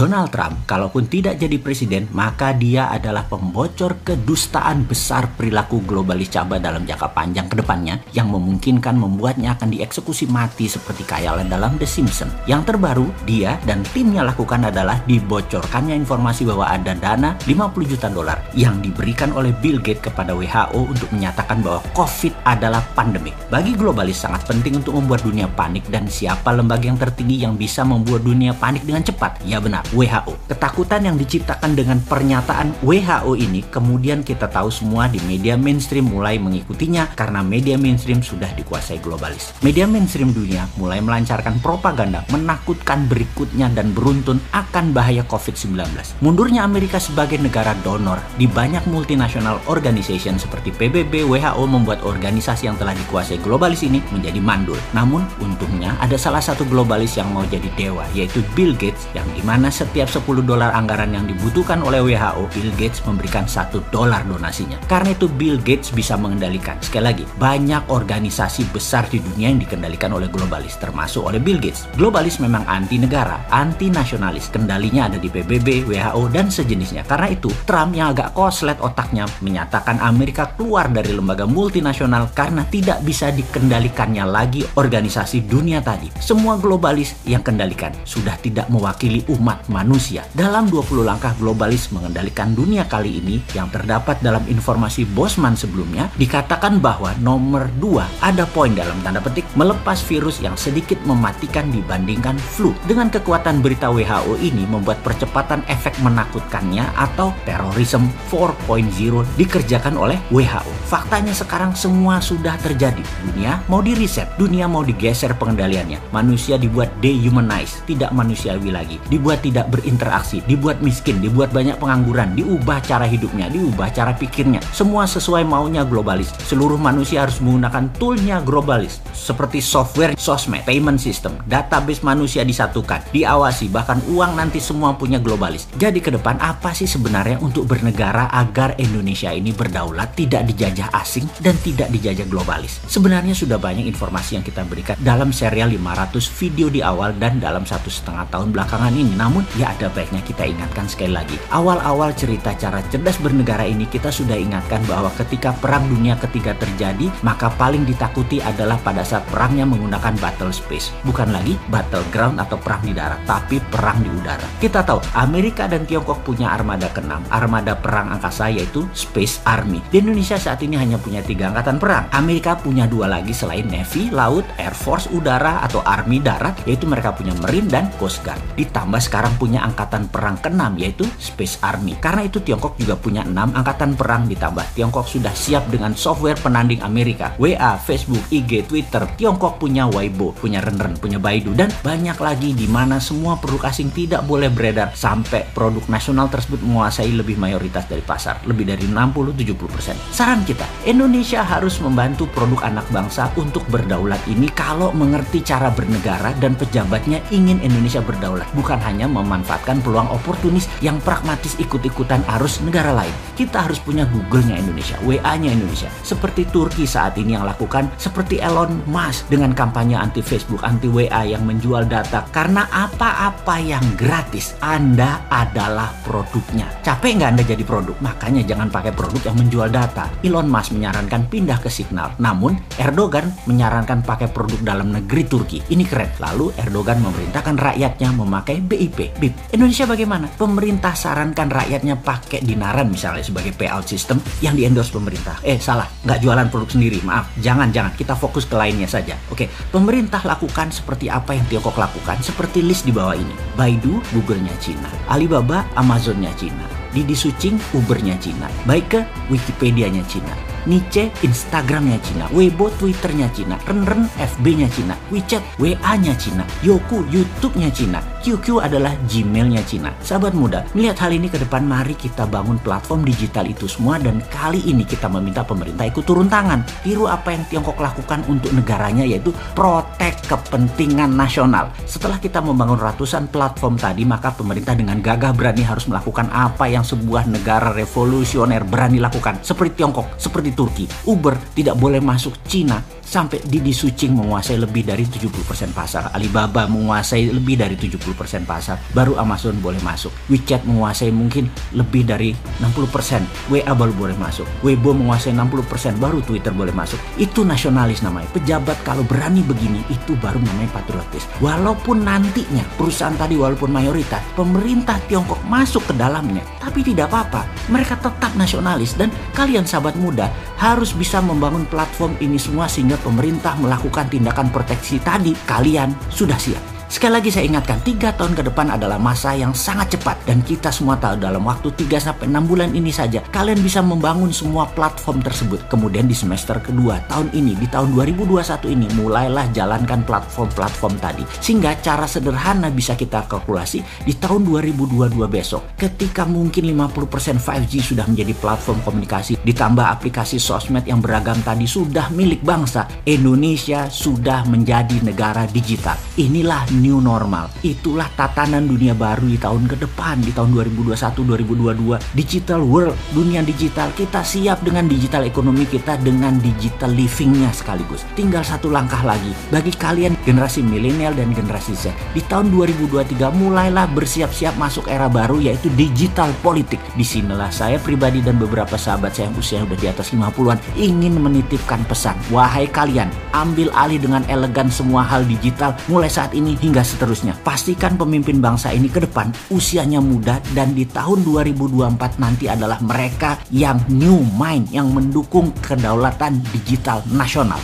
Donald Trump, kalaupun tidak jadi presiden, maka dia adalah pembocor kedustaan besar perilaku globalis cabai dalam jangka panjang ke depannya yang memungkinkan membuatnya akan dieksekusi mati seperti kayalan dalam The Simpsons. Yang terbaru, dia dan timnya lakukan adalah dibocorkannya informasi bahwa ada dana 50 juta dolar yang diberikan oleh Bill Gates kepada WHO untuk menyatakan bahwa COVID adalah pandemik. Bagi globalis sangat penting untuk membuat dunia panik dan siapa lembaga yang tertinggi yang bisa membuat dunia panik dengan cepat? Ya benar, WHO. Ketakutan yang diciptakan dengan pernyataan WHO ini kemudian kita tahu semua di media mainstream mulai mengikutinya karena media mainstream sudah dikuasai globalis. Media mainstream dunia mulai melancarkan propaganda menakutkan berikutnya dan beruntun akan bahaya COVID-19. Mundurnya Amerika sebagai negara donor di banyak multinasional organization seperti PBB, WHO membuat organisasi yang telah dikuasai globalis ini menjadi mandul. Namun untungnya ada salah satu globalis yang mau jadi dewa yaitu Bill Gates yang di mana setiap 10 dolar anggaran yang dibutuhkan oleh WHO, Bill Gates memberikan satu dolar donasinya. Karena itu Bill Gates bisa mengendalikan. Sekali lagi, banyak organisasi besar di dunia yang dikendalikan oleh globalis, termasuk oleh Bill Gates. Globalis memang anti negara, anti nasionalis. Kendalinya ada di PBB, WHO, dan sejenisnya. Karena itu, Trump yang agak koslet otaknya menyatakan Amerika keluar dari lembaga multinasional karena tidak bisa dikendalikannya lagi organisasi dunia tadi. Semua globalis yang kendalikan sudah tidak mewakili umat manusia. Dalam 20 langkah globalis mengendalikan dunia kali ini yang terdapat dalam informasi Bosman sebelumnya dikatakan bahwa nomor 2 ada poin dalam tanda petik melepas virus yang sedikit mematikan dibandingkan flu. Dengan kekuatan berita WHO ini membuat percepatan efek menakutkannya atau terorisme 4.0 dikerjakan oleh WHO. Faktanya sekarang semua sudah terjadi. Dunia mau diriset, dunia mau digeser pengendaliannya. Manusia dibuat dehumanize, tidak manusiawi lagi. Dibuat tidak berinteraksi, dibuat miskin, dibuat banyak pengangguran, diubah cara hidupnya, diubah cara pikirnya. Semua sesuai maunya globalis. Seluruh manusia harus menggunakan toolnya globalis. Seperti software, sosmed, payment system, database manusia disatukan, diawasi, bahkan uang nanti semua punya globalis. Jadi ke depan apa sih sebenarnya untuk bernegara agar Indonesia ini berdaulat, tidak dijajah asing, dan tidak dijajah globalis? Sebenarnya sudah banyak informasi yang kita berikan dalam serial 500 video di awal dan dalam satu setengah tahun belakangan ini. Namun ya ada baiknya kita ingatkan sekali lagi. Awal-awal cerita cara cerdas bernegara ini kita sudah ingatkan bahwa ketika perang dunia ketiga terjadi, maka paling ditakuti adalah pada saat perangnya menggunakan battle space. Bukan lagi battleground atau perang di darat, tapi perang di udara. Kita tahu Amerika dan Tiongkok punya armada keenam, armada perang angkasa yaitu Space Army. Di Indonesia saat ini hanya punya tiga angkatan perang. Amerika punya dua lagi selain Navy, Laut, Air Force, Udara atau Army Darat, yaitu mereka punya Marine dan Coast Guard. Ditambah sekarang punya angkatan perang keenam yaitu Space Army. Karena itu Tiongkok juga punya enam angkatan perang ditambah Tiongkok sudah siap dengan software penanding Amerika, WA, Facebook, IG, Twitter. Tiongkok punya Weibo, punya Renren, punya Baidu dan banyak lagi di mana semua produk asing tidak boleh beredar sampai produk nasional tersebut menguasai lebih mayoritas dari pasar, lebih dari 60-70%. Saran kita, Indonesia harus membantu produk anak bangsa untuk berdaulat ini kalau mengerti cara bernegara dan pejabatnya ingin Indonesia berdaulat, bukan hanya memanfaatkan peluang oportunis yang pragmatis ikut-ikutan arus negara lain. Kita harus punya Google-nya Indonesia, WA-nya Indonesia. Seperti Turki saat ini yang lakukan, seperti Elon Musk dengan kampanye anti Facebook, anti WA yang menjual data. Karena apa-apa yang gratis, Anda adalah produknya. Capek nggak Anda jadi produk? Makanya jangan pakai produk yang menjual data. Elon Musk menyarankan pindah ke Signal. Namun, Erdogan menyarankan pakai produk dalam negeri Turki. Ini keren. Lalu Erdogan memerintahkan rakyatnya memakai BIP. BIP. Indonesia bagaimana? Pemerintah sarankan rakyatnya pakai dinaran misalnya sebagai payout system yang di-endorse pemerintah. Eh, salah. Nggak jualan produk sendiri. Maaf. Jangan, jangan. Kita fokus ke lainnya saja. Oke. Pemerintah lakukan seperti apa yang Tiongkok lakukan. Seperti list di bawah ini. Baidu, Google-nya Cina. Alibaba, Amazon-nya Cina. Didi Sucing, Uber-nya Cina. Baik Wikipedia-nya Cina. Niche Instagramnya Cina, Weibo Twitternya Cina, Renren FB-nya Cina, WeChat WA-nya Cina, Yoku YouTube-nya Cina, QQ adalah Gmail-nya Cina. Sahabat muda, melihat hal ini ke depan mari kita bangun platform digital itu semua dan kali ini kita meminta pemerintah ikut turun tangan. Tiru apa yang Tiongkok lakukan untuk negaranya yaitu protek kepentingan nasional. Setelah kita membangun ratusan platform tadi, maka pemerintah dengan gagah berani harus melakukan apa yang sebuah negara revolusioner berani lakukan. Seperti Tiongkok, seperti seperti Turki. Uber tidak boleh masuk Cina sampai Didi Sucing menguasai lebih dari 70% pasar. Alibaba menguasai lebih dari 70% pasar. Baru Amazon boleh masuk. WeChat menguasai mungkin lebih dari 60%. WA baru boleh masuk. Weibo menguasai 60%. Baru Twitter boleh masuk. Itu nasionalis namanya. Pejabat kalau berani begini itu baru namanya patriotis. Walaupun nantinya perusahaan tadi walaupun mayoritas pemerintah Tiongkok masuk ke dalamnya. Tapi tidak apa-apa. Mereka tetap nasionalis dan kalian sahabat muda harus bisa membangun platform ini semua sehingga pemerintah melakukan tindakan proteksi tadi, kalian sudah siap. Sekali lagi saya ingatkan, tiga tahun ke depan adalah masa yang sangat cepat dan kita semua tahu dalam waktu 3 sampai 6 bulan ini saja kalian bisa membangun semua platform tersebut. Kemudian di semester kedua tahun ini, di tahun 2021 ini mulailah jalankan platform-platform tadi. Sehingga cara sederhana bisa kita kalkulasi di tahun 2022 besok ketika mungkin 50% 5G sudah menjadi platform komunikasi ditambah aplikasi sosmed yang beragam tadi sudah milik bangsa, Indonesia sudah menjadi negara digital. Inilah new normal. Itulah tatanan dunia baru di tahun ke depan, di tahun 2021-2022. Digital world, dunia digital. Kita siap dengan digital ekonomi kita, dengan digital livingnya sekaligus. Tinggal satu langkah lagi. Bagi kalian generasi milenial dan generasi Z, di tahun 2023 mulailah bersiap-siap masuk era baru yaitu digital politik. Di sinilah saya pribadi dan beberapa sahabat saya yang usia udah di atas 50-an ingin menitipkan pesan. Wahai kalian, ambil alih dengan elegan semua hal digital mulai saat ini hingga seterusnya. Pastikan pemimpin bangsa ini ke depan usianya muda dan di tahun 2024 nanti adalah mereka yang new mind yang mendukung kedaulatan digital nasional.